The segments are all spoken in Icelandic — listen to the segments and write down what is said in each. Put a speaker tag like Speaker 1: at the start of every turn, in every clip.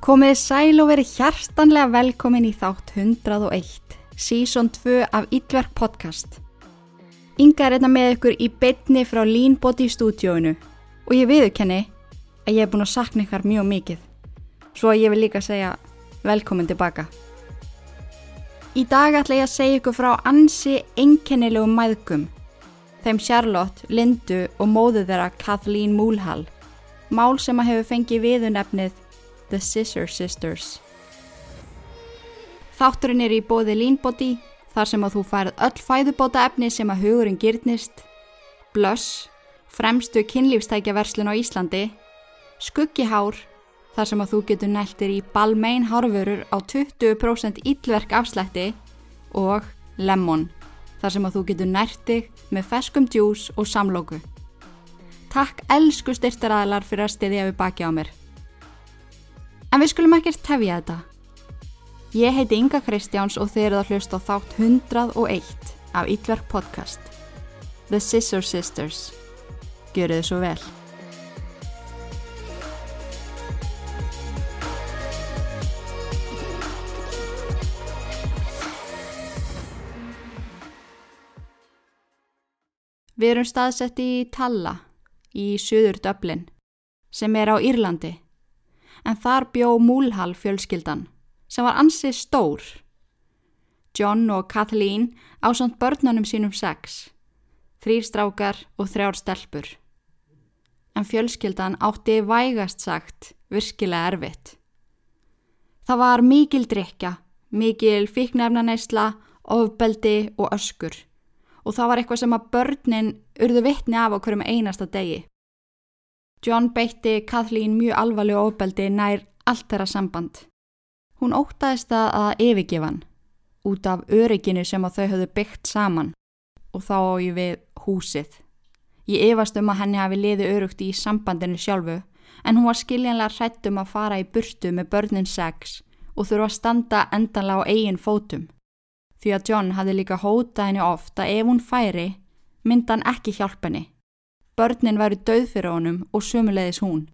Speaker 1: Komið sæl og verið hjartanlega velkomin í þátt 101, sísón 2 af Ídverk podcast. Inga er einna með ykkur í bytni frá Leanbody stúdíóinu og ég viðurkenni að ég hef búin að sakna ykkar mjög mikið. Svo ég vil líka segja velkomin tilbaka. Í dag ætla ég að segja ykkur frá ansi enkennilegum mæðgum. Þeim Charlotte, Lindu og móðu þeirra Kathleen Múlhall. Mál sem að hefur fengið viðunefnið The Scissor Sisters. Þátturinn er í bóði Leanbody þar sem að þú færð öll fæðubóta efni sem að hugurinn gyrnist, blöss, fremstu kynlífstækjaverslun á Íslandi, skuggihár þar sem að þú getur næltir í Balmain hárvörur á 20% íllverk afslætti og Lemon þar sem að þú getur nærtig með feskum djús og samlóku. Takk elsku styrtaræðlar fyrir að stiðja við baki á mér. En við skulum ekkert tefja þetta. Ég heiti Inga Kristjáns og þið eruð að hlusta á þátt 101 af Ítverk podcast. The Scissor Sisters. Gjöru þið svo vel. Við erum staðsett í Talla í söður Döblin sem er á Írlandi en þar bjó Múlhall fjölskyldan sem var ansið stór. John og Kathleen á samt börnunum sínum sex, þrýr strákar og þrjár stelpur. En fjölskyldan átti vægast sagt virkilega erfitt. Það var mikil drikja, mikil fíknefnaneysla, ofbeldi og öskur og það var eitthvað sem að börnin urðu vittni af á hverjum einasta degi. John beitti Kathleen mjög alvarleg ofbeldi nær allt þeirra samband. Hún ótaðist það að yfirgefa hann út af örygginu sem að þau höfðu byggt saman og þá á ég við húsið. Ég efast um að henni hafi liði örugt í sambandinu sjálfu en hún var skiljanlega hrætt um að fara í burtu með börnin sex og þurfa að standa endanlega á eigin fótum. Því að John hafði líka hótað henni oft að ef hún færi mynda hann ekki hjálp henni. Börnin væri döð fyrir honum og sömulegis hún.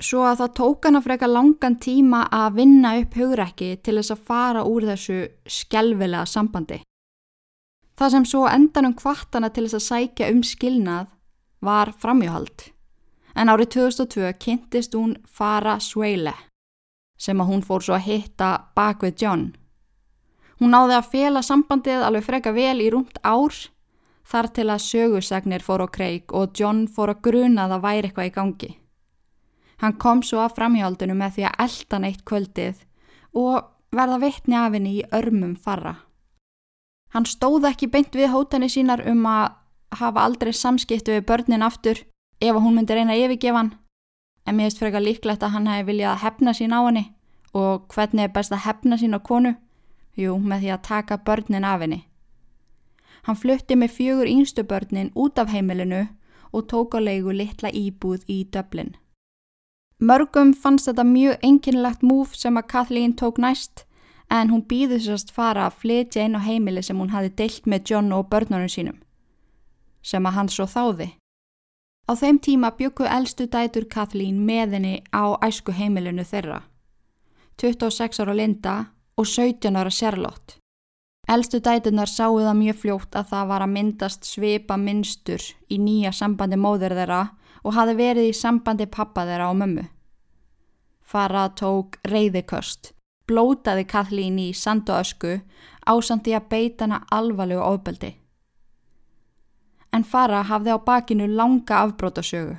Speaker 1: Svo að það tók hann að freka langan tíma að vinna upp hugrekki til þess að fara úr þessu skjálfilega sambandi. Það sem svo endanum kvartana til þess að sækja um skilnað var framjóhald. En árið 2002 kynntist hún Fara Sveile sem að hún fór svo að hitta bak við John. Hún náði að fela sambandið alveg freka vel í rúmt ár þar til að sögursagnir fór á kreik og John fór að gruna að það væri eitthvað í gangi. Hann kom svo að framhjaldinu með því að elda neitt kvöldið og verða vittni af henni í örmum farra. Hann stóð ekki beint við hótani sínar um að hafa aldrei samskiptu við börnin aftur ef hún myndi reyna að yfirgefa hann, en mér hefst frekar líklegt að hann hefði viljað að hefna sín á henni og hvernig er best að hefna sín á konu? Jú, með því að taka börnin af henni. Hann flutti með fjögur yngstu börnin út af heimilinu og tók á leigu litla íbúð í döblin. Mörgum fannst þetta mjög enginlegt múf sem að Kathleen tók næst en hún býði sérst fara að flytja inn á heimili sem hún hafi deilt með John og börnunum sínum, sem að hann svo þáði. Á þeim tíma byggu eldstu dætur Kathleen með henni á æsku heimilinu þeirra, 26 ára Linda og 17 ára Charlotte. Eldstu dætunar sáu það mjög fljótt að það var að myndast svipa minnstur í nýja sambandi móður þeirra og hafi verið í sambandi pappa þeirra og mömmu. Fara tók reyðiköst, blótaði Kathleen í sand og ösku ásandi að beita hana alvarlegu ofbeldi. En Fara hafði á bakinu langa afbrótasögu.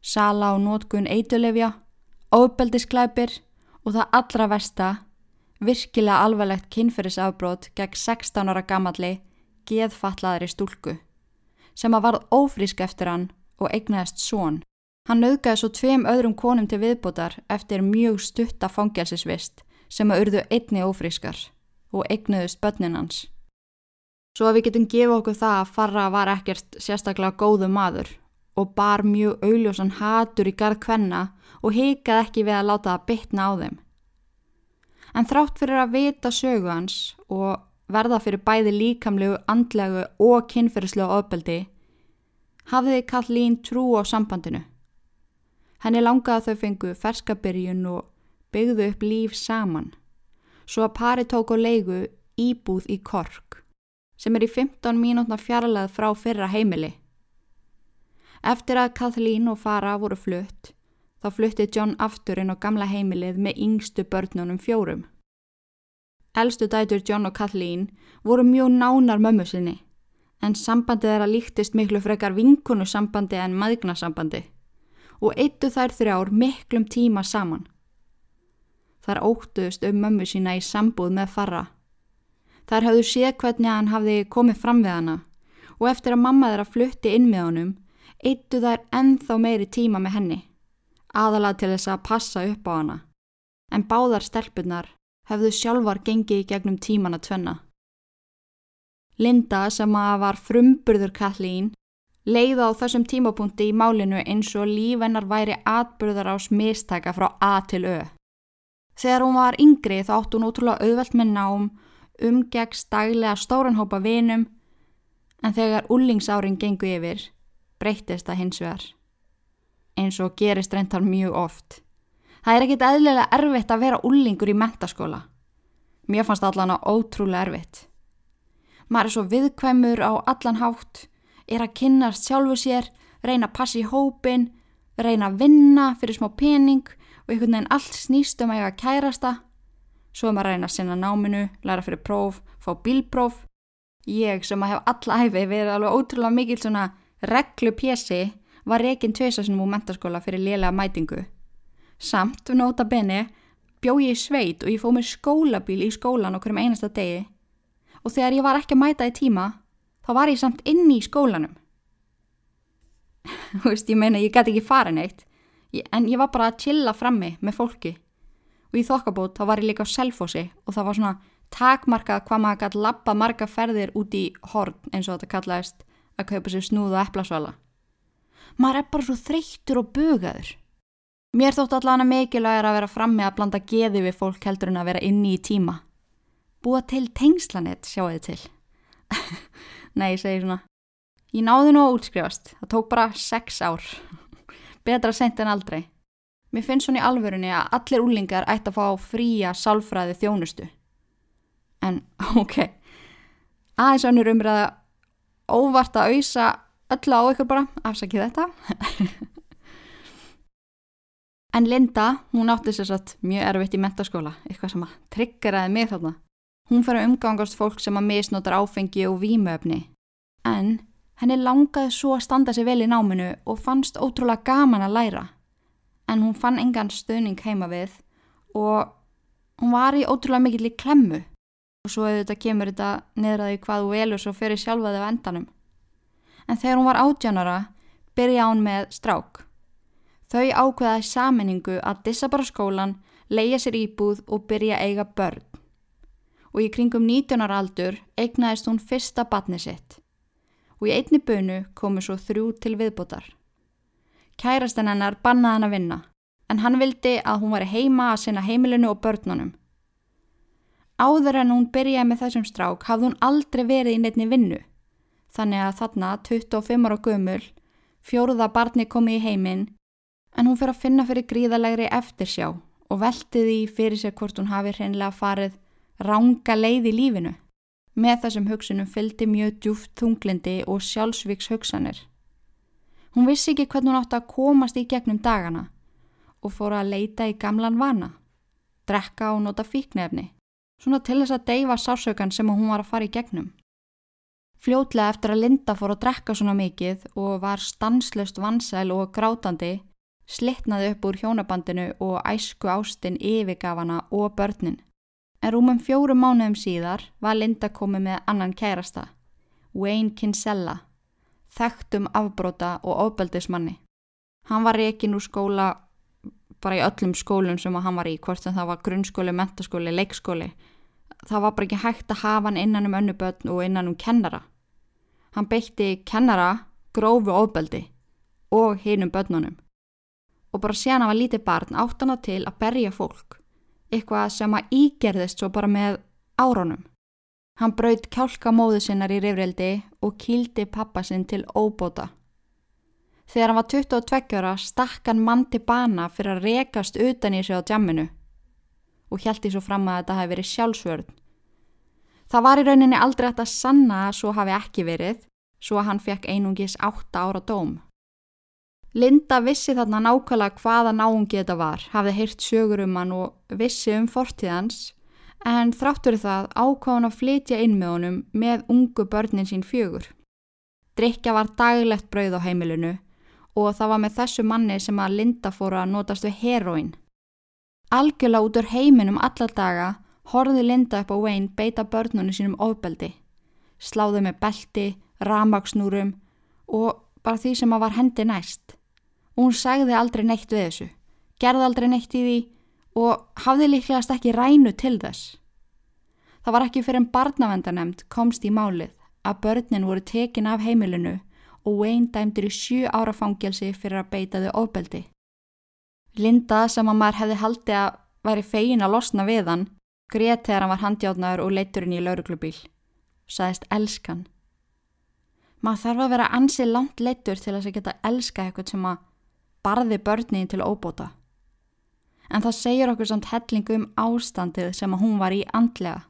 Speaker 1: Sala og nótkun eitulefja, ofbeldisklæpir og það allra versta virkilega alvarlegt kynferðisafbrót gegn 16 ára gammalli geðfallaðri stúlku sem að varð ófrísk eftir hann og eignaðist són. Hann auðgaði svo tveim öðrum konum til viðbótar eftir mjög stutta fangelsisvist sem að urðu einni ófrískar og eignuðust börnin hans. Svo að við getum gefa okkur það að Farra var ekkert sérstaklega góðu maður og bar mjög augljósan hatur í garð kvenna og heikaði ekki við að láta það bytna á þeim. En þrátt fyrir að vita sögu hans og verða fyrir bæði líkamlegu, andlegu og kynferðislega ofbeldi, hafði Kathleen trú á sambandinu. Henni langaði að þau fengu ferskabyrjun og byggðu upp líf saman, svo að pari tók á leigu íbúð í Kork, sem er í 15 mínútna fjarlæð frá fyrra heimili. Eftir að Kathleen og Farah voru flutt, þá flutti John aftur inn á gamla heimilið með yngstu börnunum fjórum. Elstu dætur John og Kathleen voru mjög nánar mömmu sinni, en sambandið þeirra líktist miklu frekar vinkunu sambandi en maðgnasambandi og eittu þær þrjár miklum tíma saman. Þar óttuðust um mömmu sína í sambúð með farra. Þar hafðu séð hvernig hann hafði komið fram við hana og eftir að mamma þeirra flutti inn með honum eittu þær ennþá meiri tíma með henni, aðalega til þess að passa upp á hana. En báðar stelpunar hefðu sjálfar gengið í gegnum tíman að tvenna. Linda sem að var frumburður Kathleen leiða á þessum tímapunkti í málinu eins og lífennar væri atbyrðar á smistæka frá A til Ö. Þegar hún var yngri þá átt hún ótrúlega auðvelt með nám, umgegst daglega stóranhópa vinum en þegar úllingsárin gengu yfir breytist það hins vegar. Eins og gerist reyntar mjög oft. Það er ekkit eðlilega erfitt að vera úllingur í mentaskóla. Mér fannst allan á ótrúlega erfitt. Maður er svo viðkvæmur á allan hátt, er að kynast sjálfu sér, reyna að passa í hópin, reyna að vinna fyrir smá pening og einhvern veginn allt snýst um að ég að kærasta. Svo er maður að reyna að sinna náminu, læra fyrir próf, fá bílpróf. Ég sem að hef alla æfi verið alveg ótrúlega mikil svona reglu pjessi var reygin tveisasunum úr mentaskóla fyrir lélega mætingu. Samt, nota beni, bjó ég í sveit og ég fóð mér skólabíl í skólan okkur um einasta degi og þegar ég var ekki að mæta í tíma þá var ég samt inni í skólanum. Þú veist, ég meina, ég gæti ekki fara neitt en ég var bara að chilla frammi með fólki og í þokkabót þá var ég líka á selfósi og það var svona takmarkað hvað maður gæti lappa marga ferðir út í horn eins og þetta kallaðist að kaupa sér snúð og eplasvala. Maður er bara svo þreyttur og bugaður. Mér þótt allan að mikilvægir að vera frammi að blanda geði við fólk heldur en að vera inni í tíma. Búa til tengslanett, sjáu þið til. Nei, ég segi svona. Ég náði nú að útskrifast. Það tók bara sex ár. Betra sent en aldrei. Mér finnst svona í alvörunni að allir úlingar ætti að fá fría sálfræði þjónustu. En, ok, aðeins önnur umræða óvart að auðsa öll á ykkur bara, afsakið þetta. en Linda, hún átti sér satt mjög erfitt í mentaskóla, eitthvað sem að tryggeraði mig þarna. Hún fyrir að umgangast fólk sem að misnotar áfengi og výmöfni. En henni langaði svo að standa sér vel í náminu og fannst ótrúlega gaman að læra. En hún fann engan stöðning heima við og hún var í ótrúlega mikill í klemmu og svo auðvitað kemur þetta neðraði hvað þú velur svo fyrir sjálfaði á endanum. En þegar hún var átjánara byrja hún með strák. Þau ákveðaði saminningu að dissa bara skólan, leia sér íbúð og byrja eiga börn. Og í kringum 19 ára aldur eignaðist hún fyrsta batni sitt. Og í einni bunu komu svo þrjú til viðbútar. Kærastan hennar bannaði hann að vinna, en hann vildi að hún var heima að sinna heimilinu og börnunum. Áður en hún byrjaði með þessum strák hafði hún aldrei verið í nefni vinnu. Þannig að þarna, 25 ára gömul, fjóruða barni komið í heiminn, en hún fyrir að finna fyrir gríðalegri eftirsjá og velti því fyrir sig hvort hún hafi hreinlega farið ranga leið í lífinu. Með þessum hugsunum fylgdi mjög djúft þunglindi og sjálfsvíks hugsanir. Hún vissi ekki hvernig hún átti að komast í gegnum dagana og fór að leita í gamlan vana, drekka og nota fíknefni svona til þess að deyfa sásaukan sem hún var að fara í gegnum. Fljótlega eftir að Linda fór að drekka svona mikið og var stanslust vansæl og grátandi, slittnaði upp úr hjónabandinu og æsku ástinn yfirgafana og börnin. En rúmum fjórum mánuðum síðar var Linda komið með annan kærasta, Wayne Kinsella, þekktum afbróta og ofbeldismanni. Hann var reygin úr skóla bara í öllum skólum sem hann var í, hvort sem það var grunnskóli, mentaskóli, leikskóli. Það var bara ekki hægt að hafa hann innan um önnubötn og innan um kennara. Hann beitti kennara grófu ofbeldi og hinn um bötnunum. Og bara séðan hann var lítið barn átt hann að til að berja fólk, eitthvað sem að ígerðist svo bara með áronum. Hann braut kjálka móðu sinnar í rifrildi og kýldi pappa sinn til óbóta. Þegar hann var 22 ára stakk hann mann til bana fyrir að rekast utan í sig á djamminu og hjælti svo fram að þetta hafi verið sjálfsvörð. Það var í rauninni aldrei að sanna að svo hafi ekki verið, svo að hann fekk einungis átta ára dóm. Linda vissi þarna nákvæmlega hvaða náungi þetta var, hafði heyrt sögur um hann og vissi um fortíðans, en þráttur það ákváðan að flytja inn með honum með ungu börnin sín fjögur. Drykja var daglegt brauð á heimilinu og það var með þessu manni sem að Linda fóru að notast við heroin. Algjörlega út úr heiminum alla daga horði Linda upp á Wayne beita börnunum sínum ofbeldi, sláði með belti, ramagsnúrum og bara því sem að var hendi næst. Hún sagði aldrei neitt við þessu, gerði aldrei neitt í því og hafði líklegast ekki rænu til þess. Það var ekki fyrir en barnavendanemnd komst í málið að börnin voru tekin af heimilinu og Wayne dæmdur í sjú ára fangelsi fyrir að beita þau ofbeldi. Linda sem að maður hefði haldið að væri fegin að losna við hann, greið þegar hann var handjátnaður og leiturinn í lauruglubíl. Sæðist elskan. Maður þarf að vera ansið langt leitur til að geta elska eitthvað sem að barði börnin til óbóta. En það segir okkur samt hellingu um ástandið sem að hún var í andlega.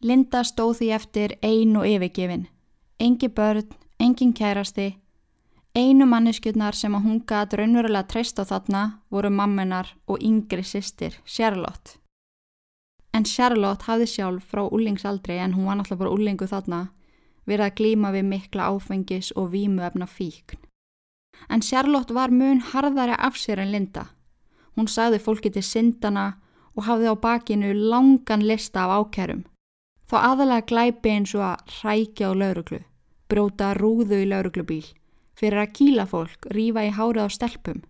Speaker 1: Linda stóð því eftir ein og yfirgefin. Engi börn, engin kærasti. Einu manneskjurnar sem að hún gæti raunverulega treyst á þarna voru mammenar og yngri sýstir, Charlotte. En Charlotte hafði sjálf frá úlingsaldri en hún var náttúrulega bara úlingu þarna verið að glíma við mikla áfengis og vímuefna fíkn. En Charlotte var mun harðari af sér en Linda. Hún sagði fólki til syndana og hafði á bakinu langan lista af ákærum. Þá aðalega glæpi eins og að hrækja á lauruglu, bróta rúðu í lauruglubíl, fyrir að kýla fólk, rýfa í hárið á stelpum.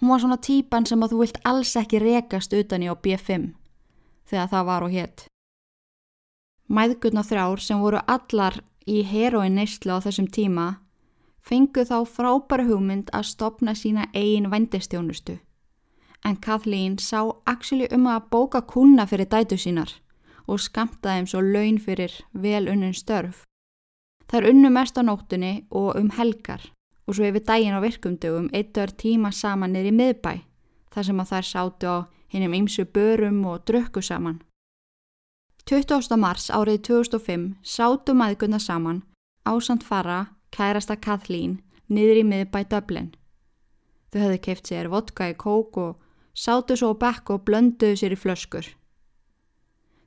Speaker 1: Hún var svona típan sem að þú vilt alls ekki rekast utan í á B5, þegar það var og hétt. Mæðgurna þrjár sem voru allar í heroin neyslu á þessum tíma fengu þá frábæra hugmynd að stopna sína eigin vendistjónustu. En Kathleen sá actually um að bóka kuna fyrir dætu sínar og skamta þeim svo laun fyrir vel unnum störf. Það er unnu mest á nóttunni og um helgar og svo yfir daginn á virkumdögum eittur tíma saman niður í miðbæ þar sem að þær sátu á hinnum ymsu börum og drökku saman. 20. mars árið 2005 sátu maðguna saman ásand fara kærasta Kathleen niður í miðbæ Dublin. Þau hefðu keift sér vodka í kók og sátu svo bekk og blönduðu sér í flöskur.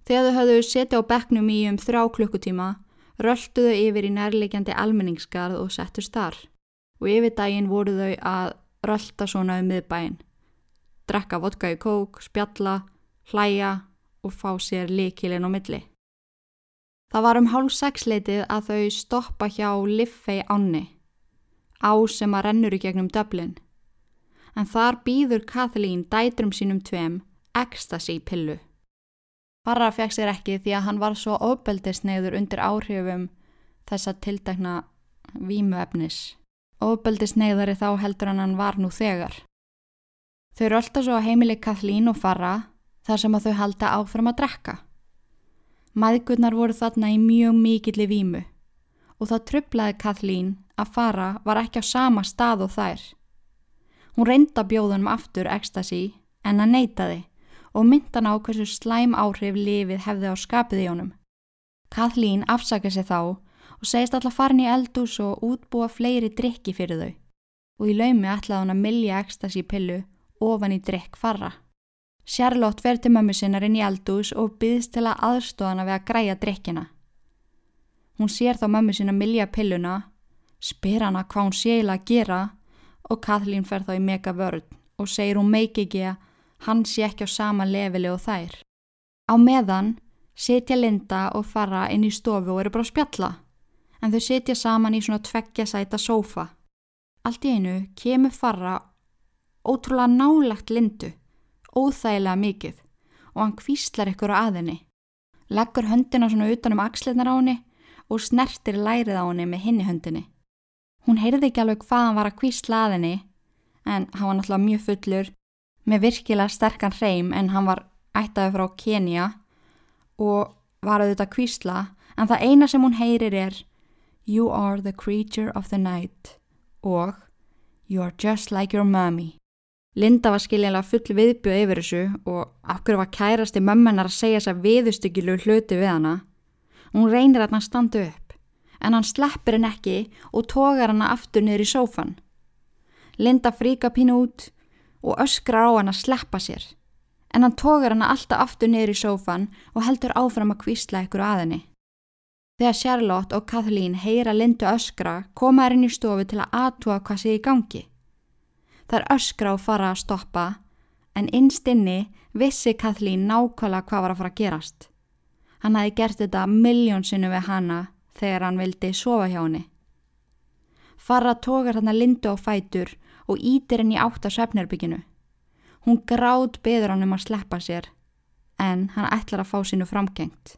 Speaker 1: Þegar þau höfðu setja á bekknum í um þrá klukkutíma, rölduðu yfir í nærlegjandi almenningskarð og settust þar og yfir daginn voru þau að rölda svona um miðbæinn, drekka vodka í kók, spjalla, hlæja og fá sér likilinn á milli. Það var um hálf sexleitið að þau stoppa hjá Liffey Ánni, á sem að rennur í gegnum döblinn, en þar býður Kathleen dætrum sínum tveim ekstasi pillu. Farra fekk sér ekki því að hann var svo ofbeldisneiður undir áhrifum þessa tildækna vímuefnis. Ofbeldisneiðari þá heldur hann hann var nú þegar. Þau rölda svo að heimili Kathleen og Farra þar sem að þau halda áfram að drekka. Maðgurnar voru þarna í mjög mikilli vímu og það trublaði Kathleen að Farra var ekki á sama stað og þær. Hún reynda bjóðunum aftur ekstasi en að neytaði og myndan á hversu slæm áhrif lifið hefði á skapið í honum. Kathleen afsaka sig þá og segist alltaf farin í eldús og útbúa fleiri drikki fyrir þau og í laumi ætlaði hann að millja ekstasi pillu ofan í drikk farra. Charlotte verði mömmu sinnar inn í eldús og byðst til að aðstóðana við að græja drikkina. Hún sér þá mömmu sinna millja pilluna, spyr hana hvað hún séila að gera og Kathleen fer þá í mega vörð og segir hún meiki ekki að hann sé ekki á sama leveli og þær. Á meðan setja Linda og fara inn í stofu og eru bara að spjalla, en þau setja saman í svona tveggja sæta sófa. Allt í einu kemur fara ótrúlega nálagt Lindu, óþægilega mikið og hann kvíslar ykkur á aðinni. Leggur höndina svona utanum axleirnar á henni og snertir lærið á henni með hinni höndinni. Hún heyrði ekki alveg hvað hann var að kvísla að henni en hann var náttúrulega mjög fullur með virkilega sterkan hreim en hann var ættaði frá Kenya og var auðvitað kvísla en það eina sem hún heyrir er You are the creature of the night og You are just like your mommy Linda var skiljanlega full viðbjöð yfir þessu og okkur var kærasti mömmennar að segja þess að viðustyggilu hluti við hana. Hún reynir að hann standa upp, en hann sleppir henn ekki og tógar hann aftur niður í sófan. Linda fríka pínu út og öskrar á hann að sleppa sér, en hann tógar hann alltaf aftur niður í sófan og heldur áfram að kvísla ykkur að henni. Þegar Charlotte og Kathleen heyra Lindu öskra, koma henn í stofu til að atua hvað sé í gangi. Það er öskra og fara að stoppa, en innst inni vissi Kathleen nákvæmlega hvað var að fara að gerast. Hann hafi gert þetta miljónsinu við hana þegar hann vildi sofa hjá henni. Farra tókar hann að lindu á fætur og ítir henni átt að svefnirbygginu. Hún gráð beður hann um að sleppa sér, en hann ætlar að fá sínu framgengt.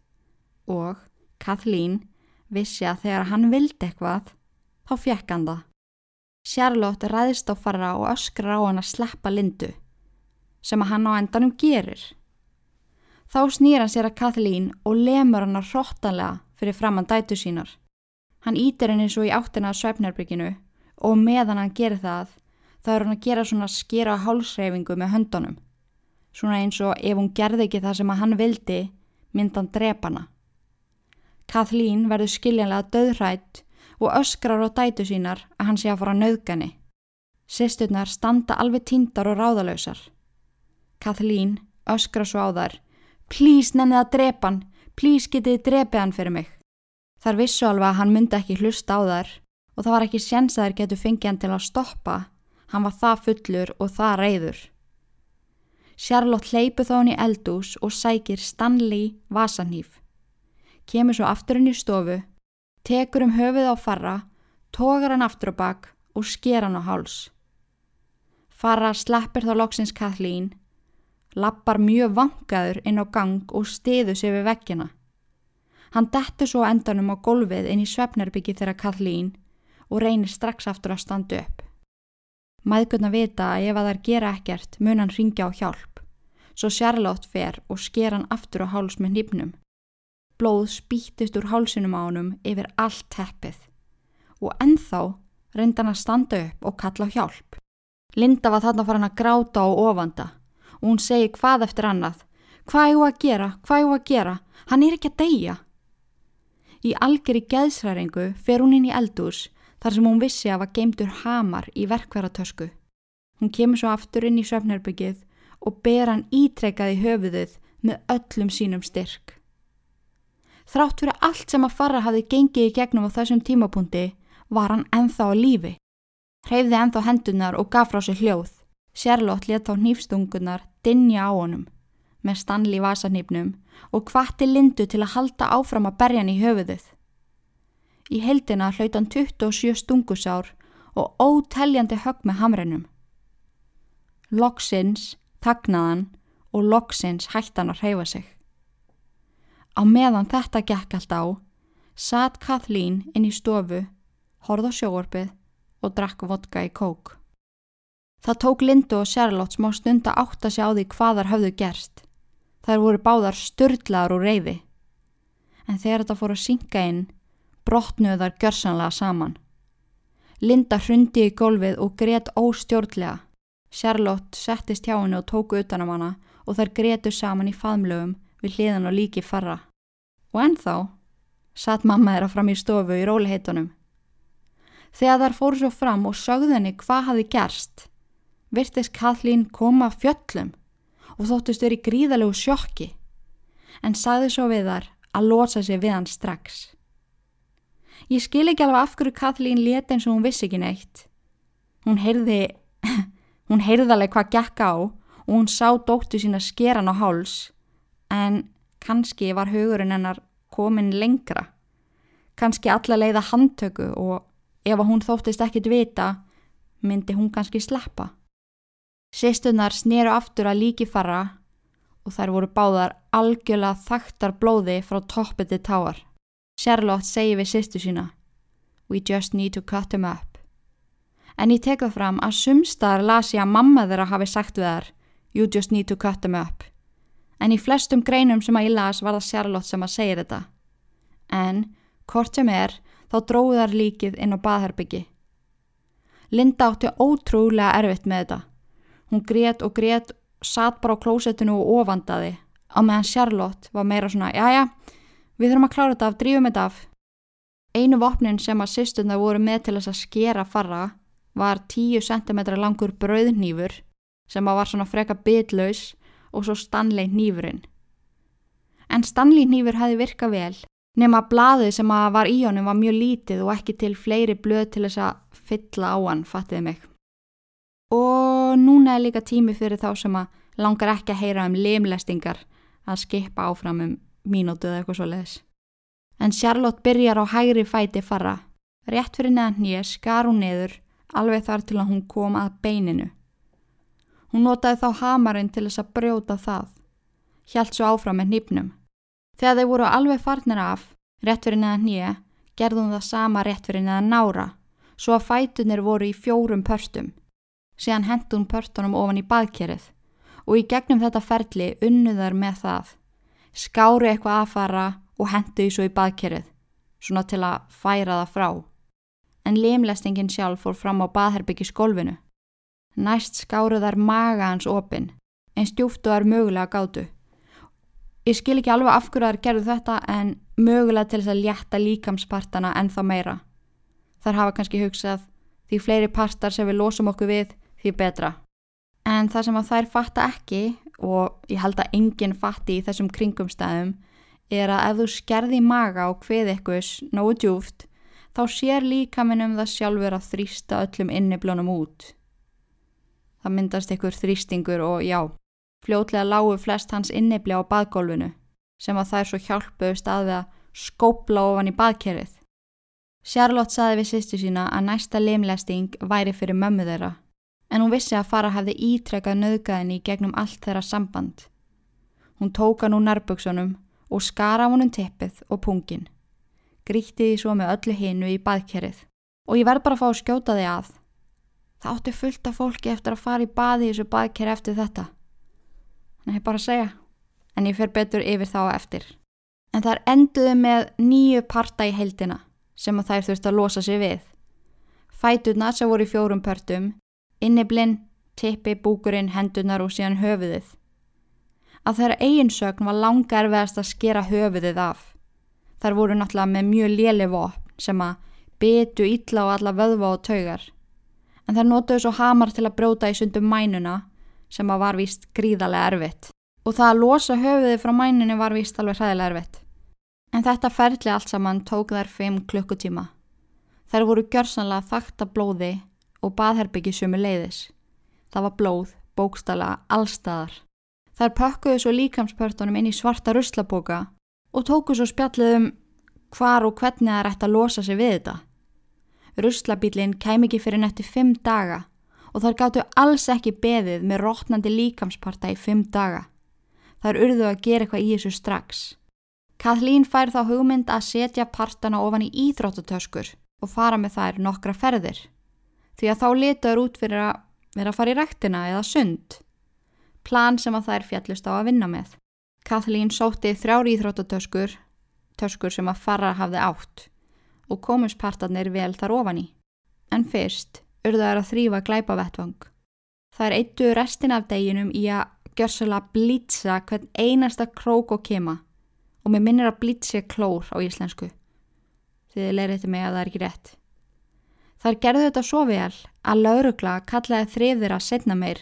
Speaker 1: Og Kathleen vissi að þegar hann vildi eitthvað, þá fjekk hann það. Charlotte ræðist á farra og öskrar á hann að sleppa lindu, sem að hann á endanum gerir. Þá snýr hann sér að Kathleen og lemur hann að hróttanlega fyrir framann dætu sínar. Hann ítir henni svo í áttina að svefnarbygginu og meðan hann gerir það, þá er hann að gera svona skera hálsreyfingu með höndunum. Svona eins og ef hún gerði ekki það sem að hann vildi, mynd hann drepana. Kathleen verður skiljanlega döðrætt og öskrar á dætu sínar að hann sé að fara nöðgani. Sisturnar standa alveg tindar og ráðalösar. Kathleen öskrar svo á þær Plís nennið að drepa hann, plís getið drepið hann fyrir mig. Þar vissu alveg að hann myndi ekki hlusta á þær og það var ekki séns að þær getur fengið hann til að stoppa. Hann var það fullur og það reyður. Charlotte hleypu þá hann í eldús og sækir Stanley vasanýf. Kemur svo aftur hann í stofu tekur um höfuð á farra, tógar hann aftur á bakk og sker hann á háls. Farra sleppir þá loksins Kathleen, lappar mjög vangaður inn á gang og stiður sig við vekkina. Hann dettur svo endanum á golfið inn í svefnarbyggi þeirra Kathleen og reynir strax aftur að standa upp. Mæðgurna vita að ef að þær gera ekkert mun hann ringja á hjálp, svo Charlotte fer og sker hann aftur á háls með nýpnum. Blóð spýttist úr hálsinum á honum yfir allt teppið og ennþá reynda hann að standa upp og kalla hjálp. Linda var þarna farin að gráta og ofanda og hún segi hvað eftir annað. Hvað er þú að gera? Hvað er þú að gera? Hann er ekki að deyja. Í algjör í geðsræringu fer hún inn í eldús þar sem hún vissi að var geimtur hamar í verkværatösku. Hún kemur svo aftur inn í söfnherbyggið og ber hann ítrekkað í höfuðuð með öllum sínum styrk. Þrátt fyrir allt sem að farra hafði gengið í gegnum á þessum tímapunkti var hann enþá á lífi. Hreyfði enþá hendunar og gaf frá sér hljóð. Sérlótt let þá nýfstungunar dinja á honum með stanli vasanýpnum og hvatti lindu til að halda áfram að berja hann í höfuðuð. Í heldina hlaut hann 27 stungusár og óteljandi högg með hamrennum. Loksins, þagnaðan og loksins hætti hann að hreyfa sig. Á meðan þetta gekk allt á, satt Kathleen inn í stofu, horð á sjóorpið og drakk vodka í kók. Það tók Lindu og Charlotte smá stund að átta sig á því hvaðar höfðu gerst. Þær voru báðar störtlaðar og reyði. En þegar þetta fór að synga inn, brotnuðu þar gjörsanlega saman. Linda hrundi í gólfið og greiðt óstjórnlega. Charlotte settist hjá henni og tóku utanum hana og þær greiðtu saman í faðmlögum við hliðan og líki farra. Og ennþá satt mamma þeirra fram í stofu í róliheitunum. Þegar þær fóru svo fram og sögðu henni hvað hafi gerst, virtist Kathleen koma fjöllum og þóttist verið gríðalegu sjokki, en sagði svo við þar að losa sig við hann strax. Ég skil ekki alveg af hverju Kathleen leti eins og hún vissi ekki neitt. Hún heyrði, hún heyrði alveg hvað gekk á og hún sá dóttu sína skeran á háls en kannski var hugurinn hennar komin lengra. Kannski alla leiða handtöku og ef hún þóttist ekkit vita, myndi hún kannski sleppa. Sýstunar sneru aftur að líki fara og þær voru báðar algjörlega þaktar blóði frá toppið til táar. Charlotte segi við sýstu sína We just need to cut him up. En ég tek það fram að sumstaðar las ég að mamma þeirra hafi sagt við þær You just need to cut him up en í flestum greinum sem að ég las var það Charlotte sem að segja þetta. En, hvort sem er, þá dróðar líkið inn á baðherbyggi. Linda átti ótrúlega erfitt með þetta. Hún grét og grét, satt bara á klósettinu og ofandaði. Á meðan Charlotte var meira svona, já já, við þurfum að klára þetta af, drífum þetta af. Einu vopnin sem að sýstuna voru með til þess að skera farra var 10 cm langur brauðnýfur sem að var svona freka bitlaus og svo Stanley nýfurinn. En Stanley nýfur hefði virkað vel nema að blaðið sem að var í honum var mjög lítið og ekki til fleiri blöð til þess að fylla á hann, fattiði mig. Og núna er líka tími fyrir þá sem að langar ekki að heyra um limlestingar að skipa áfram um mínútu eða eitthvað svo leiðis. En Charlotte byrjar á hægri fæti farra. Rétt fyrir neðan nýja skar hún neður alveg þar til að hún kom að beininu. Hún notaði þá hamarinn til þess að brjóta það. Hjælt svo áfram með nýpnum. Þegar þeir voru alveg farnir af, rétt fyrir neðan nýja, gerðum það sama rétt fyrir neðan nára, svo að fætunir voru í fjórum pörstum. Síðan hendun pörstunum ofan í baðkerið og í gegnum þetta ferli unnuðar með það. Skáru eitthvað aðfara og hendu því svo í baðkerið, svona til að færa það frá. En limlestingin sjálf fór fram á baðherbyggi skólfinu. Næst skáru þar maga hans opinn, en stjúftu þar mögulega gátu. Ég skil ekki alveg af hverju þær gerðu þetta en mögulega til þess að létta líkamspartana en þá meira. Þar hafa kannski hugsað því fleiri partar sem við losum okkur við því betra. En það sem að þær fatta ekki og ég held að enginn fatti í þessum kringumstæðum er að ef þú skerði maga og hvið eitthvað nógu djúft þá sér líka minn um það sjálfur að þrýsta öllum inniblónum út. Það myndast einhver þrýstingur og já, fljótlega lágu flest hans innibli á baðgólfinu sem að þær svo hjálpuðu staðið að skópla ofan í baðkerið. Charlotte saði við sýstu sína að næsta limlesting væri fyrir mömmu þeirra en hún vissi að fara hefði ítrekkað nöðgæðinni gegnum allt þeirra samband. Hún tóka nú nærbuksunum og skara honum tippið og pungin. Gríkti því svo með öllu hinu í baðkerið og ég verð bara að fá að skjóta því að. Það átti fullt af fólki eftir að fara í baði í þessu baðkerið eftir þetta. Bara að segja. En ég fer betur yfir þá eftir. En þar enduðu með nýju parta í heildina sem að þær þurfti að losa sig við. Fæturna sem voru í fjórum pörtum inniblinn, tippi, búkurinn, hendunar og síðan höfuðið. Að þeirra eiginsögn var langa erfiðast að skera höfuðið af. Þar voru náttúrulega með mjög léli vopn sem að betu illa á alla vöðva og taugar. En þær notuðu svo hamar til að bróta í sundum mænuna sem að var vist gríðarlega erfitt. Og það að losa höfuðið frá mænunni var vist alveg hræðilega erfitt. En þetta ferli allt saman tók þær 5 klukkutíma. Þær voru gjörsanlega þakta blóði og baðherbyggi sömu leiðis. Það var blóð, bókstala, allstaðar. Þær pökkuðu svo líkamspörtunum inn í svarta ruslaboka og tóku svo spjallið um hvar og hvernig er ætti að losa sig við þetta. Ruslabílinn kem ekki fyrir netti fimm daga og þar gáttu alls ekki beðið með rótnandi líkamsparta í fimm daga. Þar urðu að gera eitthvað í þessu strax. Kathleen fær þá hugmynd að setja partana ofan í íþróttutöskur og fara með þær nokkra ferðir því að þá litaður út fyrir að vera að fara í rektina eða sund. Plan sem að þær fjallist á að vinna með. Kathleen sótti þrjári íþróttatöskur, töskur sem að fara hafði átt og komuspartarnir vel þar ofan í. En fyrst urðaður að þrýfa glæpavettvang. Er eittu restin af deginum í að gjörsala blítsa hvern einasta krók og kema og mér minnir að blítsi klór á íslensku. Þið leirið þetta mig að það er ekki rétt. Þar gerðu þetta svo vel að laurugla kallaði þriðir að setna meir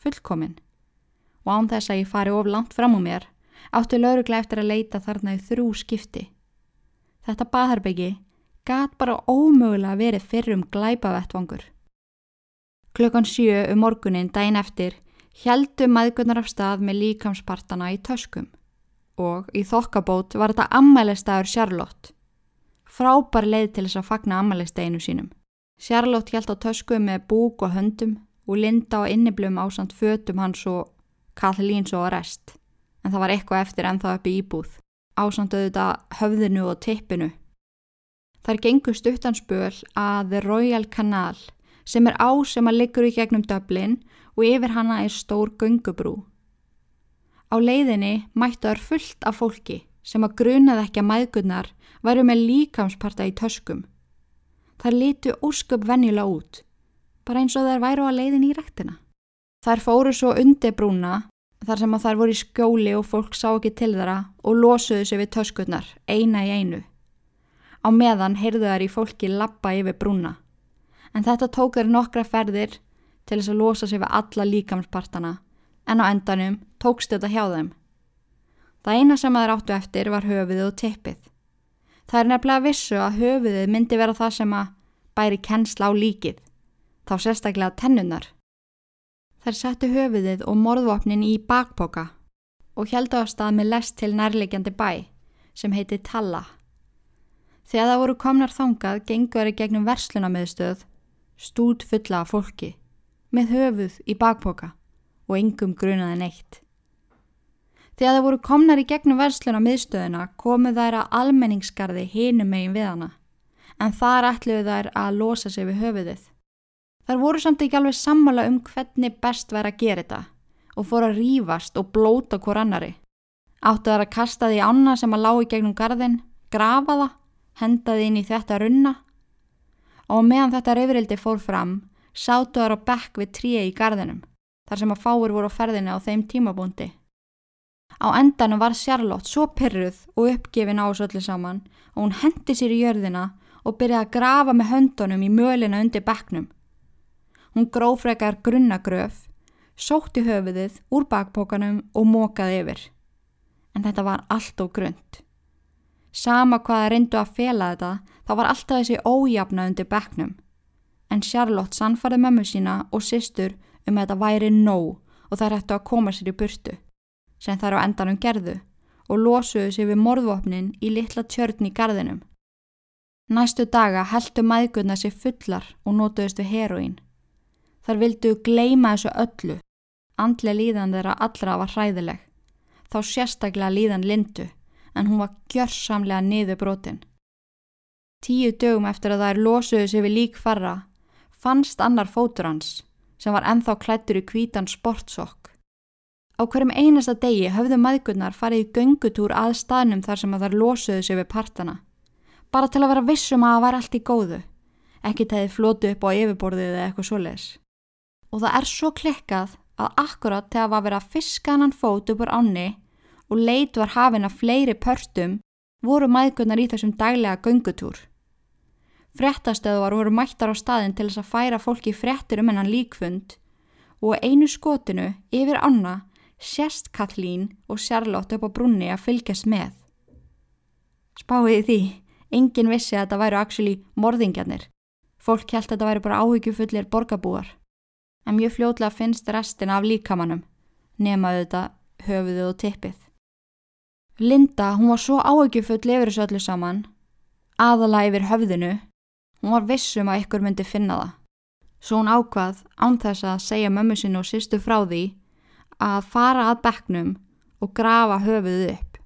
Speaker 1: fullkomin og án þess að ég fari of langt fram á mér átti laurugla eftir að leita þarna í þrjú skipti. Þetta baðarbyggi gat bara ómögulega verið fyrrum glæpavettvangur. Klukkan sjö um morgunin dæin eftir heldu maðgunar af stað með líkamspartana í töskum og í þokkabót var þetta ammælistæður Charlotte. Frábær leið til þess að fagna ammælistæginu sínum. Charlotte hjælt á tösku með búk og höndum og linda á inniblum á samt fötum hans og Kathleen svo að rest. En það var eitthvað eftir ennþá upp í íbúð. Ásamt auðvitað höfðinu og tippinu. Þar gengur stuttanspöl að The Royal Canal sem er á sem að liggur í gegnum döblin og yfir hana er stór gungubrú. Á leiðinni mættu þar fullt af fólki sem að grunaði ekki að maðgunnar væru með líkamsparta í töskum þar litu ósköp venjulega út, bara eins og þær væru á leiðin í rættina. Þær fóru svo undir brúna þar sem að þær voru í skjóli og fólk sá ekki til þeirra og losuðu sig við töskutnar, eina í einu. Á meðan heyrðu þær í fólki lappa yfir brúna. En þetta tók þeir nokkra ferðir til þess að losa sig við alla líkamspartana, en á endanum tókst þetta hjá þeim. Það eina sem þær áttu eftir var höfuðið og tippið. Það er nefnilega vissu að höfuðið myndi vera það sem að bæri kennsla á líkið, þá sérstaklega tennunar. Þær settu höfuðið og morðvopnin í bakpoka og heldu á stað með lest til nærlegjandi bæ sem heiti Talla. Þegar það voru komnar þangað gengur þeir gegnum verslunamiðstöð stút fulla af fólki með höfuð í bakpoka og yngum grunaði neitt. Þegar það voru komnar í gegnum verslunamiðstöðuna komu þær að almenningskarði hinum megin við hana en þar ætluðu þær að losa sig við höfuðið. Þar voru samt ekki alveg sammála um hvernig best væri að gera þetta og fóru að rýfast og blóta hver annari. Áttu þar að kasta því ána sem að lági gegnum gardin, grafa það, henda því inn í þetta runna og meðan þetta reyfrildi fór fram sátu þar á bekk við tríi í gardinum þar sem að fáir voru á ferðinu á þeim tímabúndi. Á endanum var Charlotte svo pyrruð og uppgefin á þessu öllu saman og hún hendi sér í jörðina og byrjaði að grafa með höndunum í mölina undir bekknum Hún grófrekar grunnagröf, sótti höfuðið úr bakpókanum og mókaði yfir. En þetta var allt og grund. Sama hvaða reyndu að fela þetta, þá var alltaf þessi ójafna undir beknum. En Charlotte sannfarði mömmu sína og sýstur um að þetta væri nóg og það hættu að koma sér í burtu, sem þær á endanum gerðu og losuðu sér við morðvopnin í litla tjörn í gardinum. Næstu daga heldu maðgurna sér fullar og nótuðust við heroín. Þar vildu gleima þessu öllu. Andlega líðan þeirra allra var hræðileg. Þá sérstaklega líðan lindu, en hún var gjörsamlega niður brotin. Tíu dögum eftir að þær losuðu sig við lík farra, fannst annar fótur hans, sem var enþá klættur í kvítan sportsokk. Á hverjum einasta degi höfðu maðgurnar farið í göngutúr að staðnum þar sem að þær losuðu sig við partana. Bara til að vera vissum að það var allt í góðu. Ekki tegði flótu upp á yfirborðið eða eitthvað svoleiðis og það er svo klikkað að akkurat þegar að fiska hann fót uppur ánni og leit var hafinn að fleiri pörstum voru maðgunar í þessum daglega göngutúr. Frettastöðuar voru mættar á staðin til þess að færa fólki frettir um hennan líkfund og einu skotinu yfir ána sérst Kathleen og Charlotte upp á brunni að fylgjast með. Spáiði því, engin vissi að þetta væru actually morðingjarnir. Fólk held að þetta væru bara áhyggjufullir borgarbúar en mjög fljótlega finnst restin af líkamannum, nemaðu þetta höfuðu og tippið. Linda, hún var svo áökjufull yfir þessu öllu saman, aðala yfir höfðinu, hún var vissum að ykkur myndi finna það. Svo hún ákvað án þess að segja mömmu sinu og sýstu frá því að fara að bekknum og grafa höfuðu upp.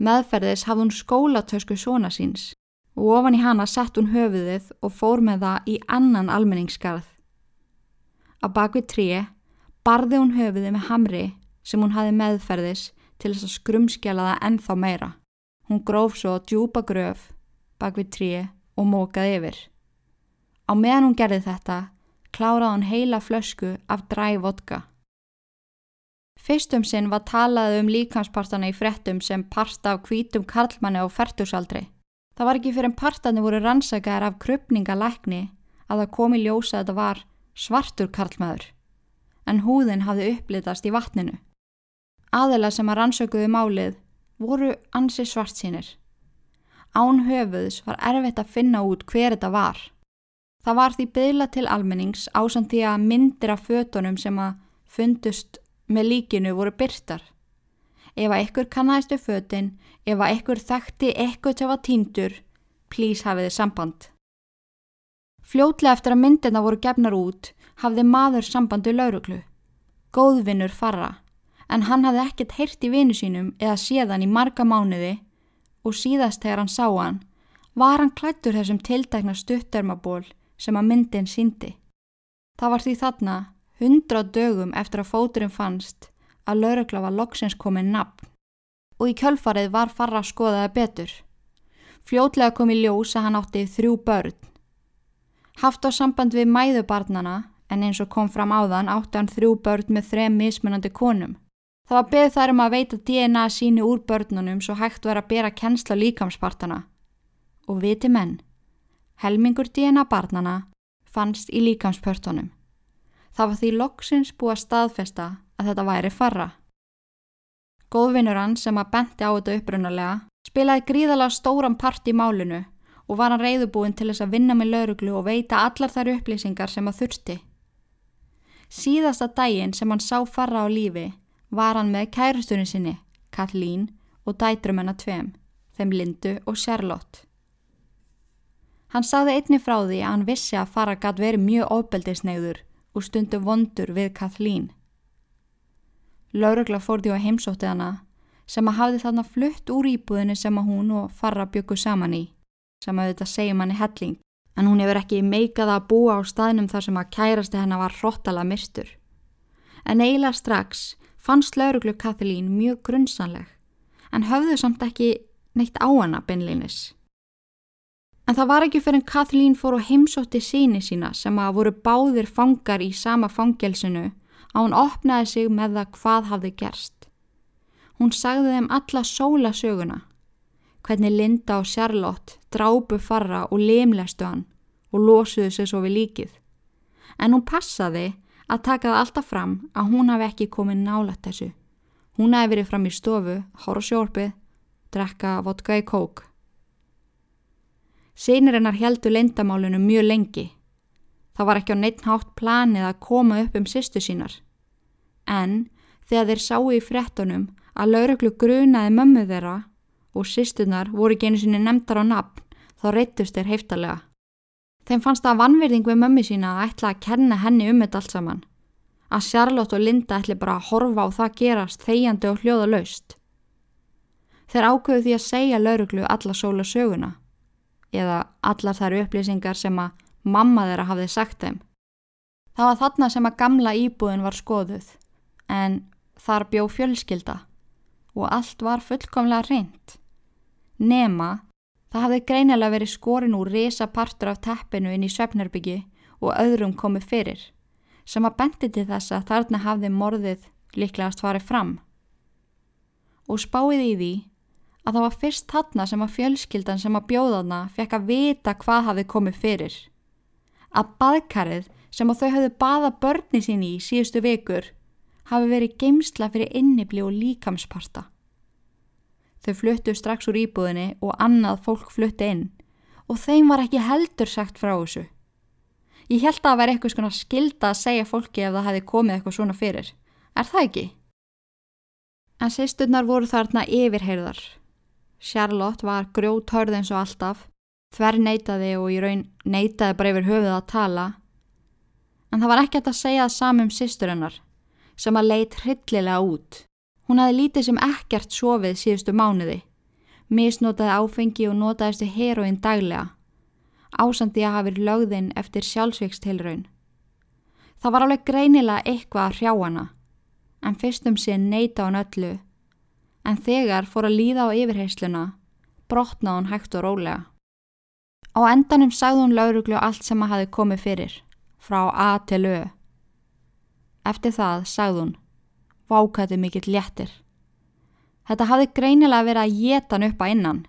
Speaker 1: Meðferðis hafði hún skólatösku svona síns og ofan í hana sett hún höfuðið og fór með það í annan almenningskarð Að bakvið tríi barði hún höfuði með hamri sem hún hafi meðferðis til þess að skrumskjala það ennþá meira. Hún gróf svo djúpa gröf bakvið tríi og mókaði yfir. Á meðan hún gerði þetta kláraði hún heila flösku af dræ vodka. Fyrstum sinn var talað um líkanspartana í frettum sem parta af hvítum karlmanni á færtusaldri. Það var ekki fyrir en partarnir voru rannsakaðar af krupningalækni að það komi ljósa að þetta var svartur karlmaður, en húðin hafði upplitast í vatninu. Aðela sem að rannsökuðu málið voru ansi svart sínir. Án höfuðs var erfitt að finna út hver þetta var. Það var því byðla til almennings ásand því að myndir af fötunum sem að fundust með líkinu voru byrtar. Ef að ykkur kannæstu fötin, ef að ykkur þekkti til að var týndur, plís hafiði samband. Fljótlega eftir að myndina voru gefnar út hafði maður sambandi lauruglu. Góðvinnur farra, en hann hafði ekkert heyrt í vinu sínum eða séðan í marga mánuði og síðast þegar hann sá hann var hann klættur þessum tildækna stuttermaból sem að myndin síndi. Það var því þarna hundra dögum eftir að fóturinn fannst að laurugla var loksins komið nafn og í kjölfarið var farra skoðaði betur. Fljótlega kom í ljós að hann átti þrjú börn Haft á samband við mæðubarnana en eins og kom fram áðan átti hann þrjú börn með þrem mismunandi konum. Það var beð þær um að veita DNA síni úr börnunum svo hægt verið að bera kennsla líkamspartana. Og viti menn, helmingur DNA barnana fannst í líkamspörtunum. Það var því loksins búið að staðfesta að þetta væri farra. Góðvinnur hann sem að benti á þetta upprunalega spilaði gríðalega stóran part í málinu og var hann reyðubúin til þess að vinna með lauruglu og veita allar þær upplýsingar sem að þurfti. Síðasta daginn sem hann sá farra á lífi var hann með kærustunni sinni, Kathleen og dætrum hennar tveim, þeim Lindu og Charlotte. Hann sagði einni frá því að hann vissi að farra gæti verið mjög ofbeldisnegður og stundu vondur við Kathleen. Laurugla fór því á heimsóttið hana sem að hafði þarna flutt úr íbúðinu sem að hún og farra byggu saman í, sem að þetta segjum hann í helling, en hún hefur ekki meikað að búa á staðnum þar sem að kærasti hennar var hróttala myrstur. En eiginlega strax fannst lauruglu Kathleen mjög grunnsanleg, en höfðu samt ekki neitt á hana beinleinis. En það var ekki fyrir en Kathleen fór á heimsótti síni sína sem að voru báðir fangar í sama fangelsinu að hún opnaði sig með það hvað hafði gerst. Hún sagði þeim alla sólasöguna, hvernig Linda og Charlotte drápu farra og limlestu hann og losuðu sig svo við líkið. En hún passaði að taka það alltaf fram að hún hafi ekki komið nálat þessu. Hún hafi verið fram í stofu, hóra sjórpið, drekka vodka í kók. Sýnirinnar heldu lindamálunu mjög lengi. Það var ekki á neitt hátt planið að koma upp um sýstu sínar. En þegar þeir sáu í frettunum að lauruglu grunaði mömmu þeirra og sýstunar voru einu sinni nefndar á nafn þá reytust þeir heiftalega. Þeim fannst það vannverðing við mömmu sína að ætla að kenna henni um þetta allt saman. Að Charlotte og Linda ætli bara að horfa á það gerast þegjandi og hljóða laust. Þeir ákveðu því að segja lauruglu alla sóla söguna eða allar þær upplýsingar sem að mamma þeirra hafði sagt þeim. Það var þarna sem að gamla íbúðin var skoðuð en þar bjó fjölskylda og allt var fullkomlega reynd. Nema, það hafði greinilega verið skorin úr resa partur af teppinu inn í svefnarbyggi og öðrum komið fyrir, sem að bendi til þess að þarna hafði morðið líklegast farið fram. Og spáið í því að það var fyrst þarna sem að fjölskyldan sem að bjóðana fekk að vita hvað hafði komið fyrir. Að baðkarið sem að þau hafði baða börni sín í síðustu vekur hafi verið geimsla fyrir innibli og líkamsparta. Þau fluttu strax úr íbúðinni og annað fólk flutti inn og þeim var ekki heldur sagt frá þessu. Ég held að það væri eitthvað svona skilda að segja fólki ef það hefði komið eitthvað svona fyrir. Er það ekki? En sýsturnar voru þarna yfirheyrðar. Charlotte var grjót hörð eins og alltaf, þver neytaði og í raun neytaði bara yfir höfuð að tala. En það var ekkert að segja það samum sýsturinnar sem að leit hryllilega út. Hún hafi lítið sem ekkert sofið síðustu mánuði. Misnotaði áfengi og notaðistu heroinn daglega. Ásandi að hafi lögðinn eftir sjálfsvíkstilraun. Það var alveg greinilega eitthvað að hrjá hana, en fyrstum síðan neyta hann öllu. En þegar fór að líða á yfirheysluna, brotnaði hann hægt og rólega. Á endanum sagði hún lauruglu allt sem að hafi komið fyrir, frá A til Ö. Eftir það sagði hún, vákæti mikill léttir. Þetta hafði greinilega verið að geta hann upp að innan.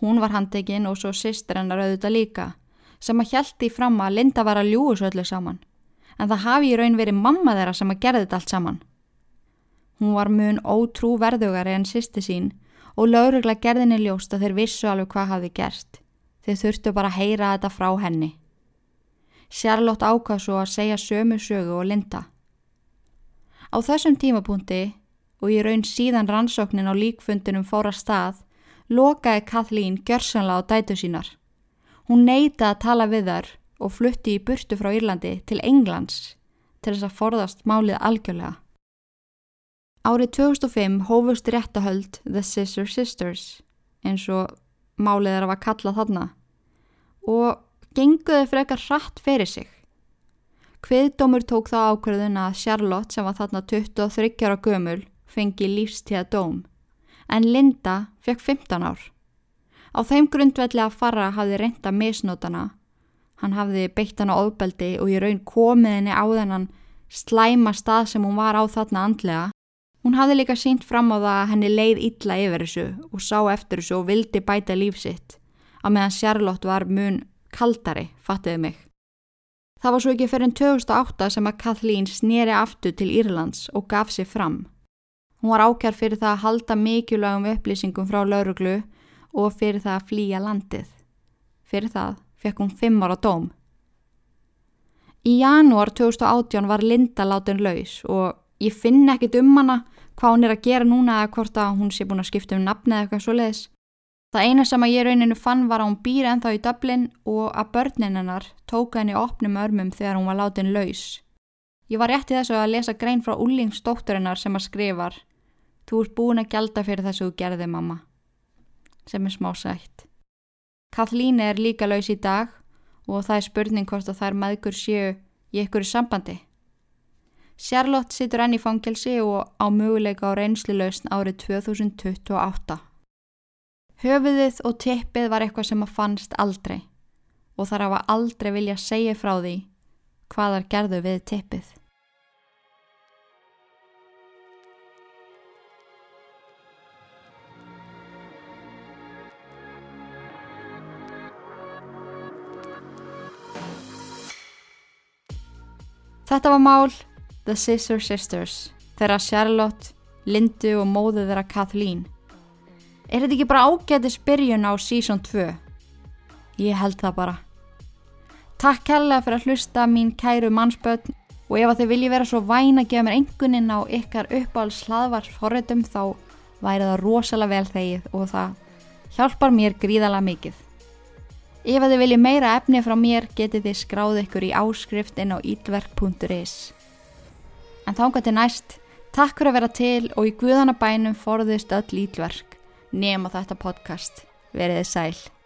Speaker 1: Hún var handekinn og svo sýstir hennar auðvitað líka, sem að hjælti fram að Linda var að ljúu svo öllu saman, en það hafi í raun verið mamma þeirra sem að gerði þetta allt saman. Hún var mun ótrú verðugari en sýsti sín og laurugla gerðinni ljóst að þeir vissu alveg hvað hafi gerst. Þeir þurftu bara að heyra þetta frá henni. Charlotte ákvað svo að segja sömu sögu og Linda. Á þessum tímapunkti og ég raun síðan rannsóknin á líkfundinum fóra stað, lokaði Kathleen gjörsanlega á dætu sínar. Hún neyta að tala við þar og flutti í burtu frá Írlandi til Englands til þess að forðast málið algjörlega. Árið 2005 hófust réttahöld The Scissor Sisters eins og málið er að var kallað þarna og genguði frekar hratt fyrir sig. Hviðdómur tók þá ákverðun að Charlotte sem var þarna 23 ára gömul fengi lífstíða dóm en Linda fekk 15 ár. Á þeim grundvelli að fara hafði reynda misnótana Hann hafði beitt hann á ofbeldi og í raun komið henni á þennan slæma stað sem hún var á þarna andlega. Hún hafði líka sínt fram á það að henni leið illa yfir þessu og sá eftir þessu og vildi bæta lífsitt. Að meðan Charlotte var mun kaldari, fattiði mig. Það var svo ekki fyrir enn 2008 sem að Kathleen snýri aftur til Írlands og gaf sér fram. Hún var ákjær fyrir það að halda mikilvægum upplýsingum frá lauruglu og fyrir það að flýja landið. Fyrir það fekk hún fimm ára dóm. Í janúar 2018 var Linda látin laus og ég finn ekkit um hana hvað hún er að gera núna eða hvort að hún sé búin að skipta um nafni eða eitthvað svo leiðis. Það eina sem að ég rauninu fann var að hún býr ennþá í Dublin og að börnin hennar tóka henni opnum örmum þegar hún var látin laus. Ég var rétt í þessu að lesa grein frá úlingsdótturinnar sem að skrifar Þú ert búin að gjalda fyrir þessu gerði mamma. Sem er smá sætt. Kathleen er líka laus í dag og það er spurning hvort að þær maðgur séu í ykkur sambandi. Charlotte situr enn í fangelsi og á möguleika á reynslu lausn árið 2028. Höfuðið og tippið var eitthvað sem að fannst aldrei og þar hafa aldrei vilja segja frá því hvaðar gerðu við tippið. Þetta var mál The Scissor Sisters þeirra Charlotte, Lindu og móðu þeirra Kathleen Er þetta ekki bara ágætis byrjun á sísón 2? Ég held það bara. Takk kærlega fyrir að hlusta mín kæru mannsbötn og ef að þið vilji vera svo væna að gefa mér enguninn á ykkar uppáhalds hlaðvarsforritum þá væri það rosalega vel þegið og það hjálpar mér gríðala mikið. Ef að þið vilji meira efni frá mér getið þið skráð ykkur í áskrift inn á ílverk.is. En þánga til næst, takk fyrir að vera til og í guðanabænum forðist öll ílverk nema þetta podcast. Verið sæl.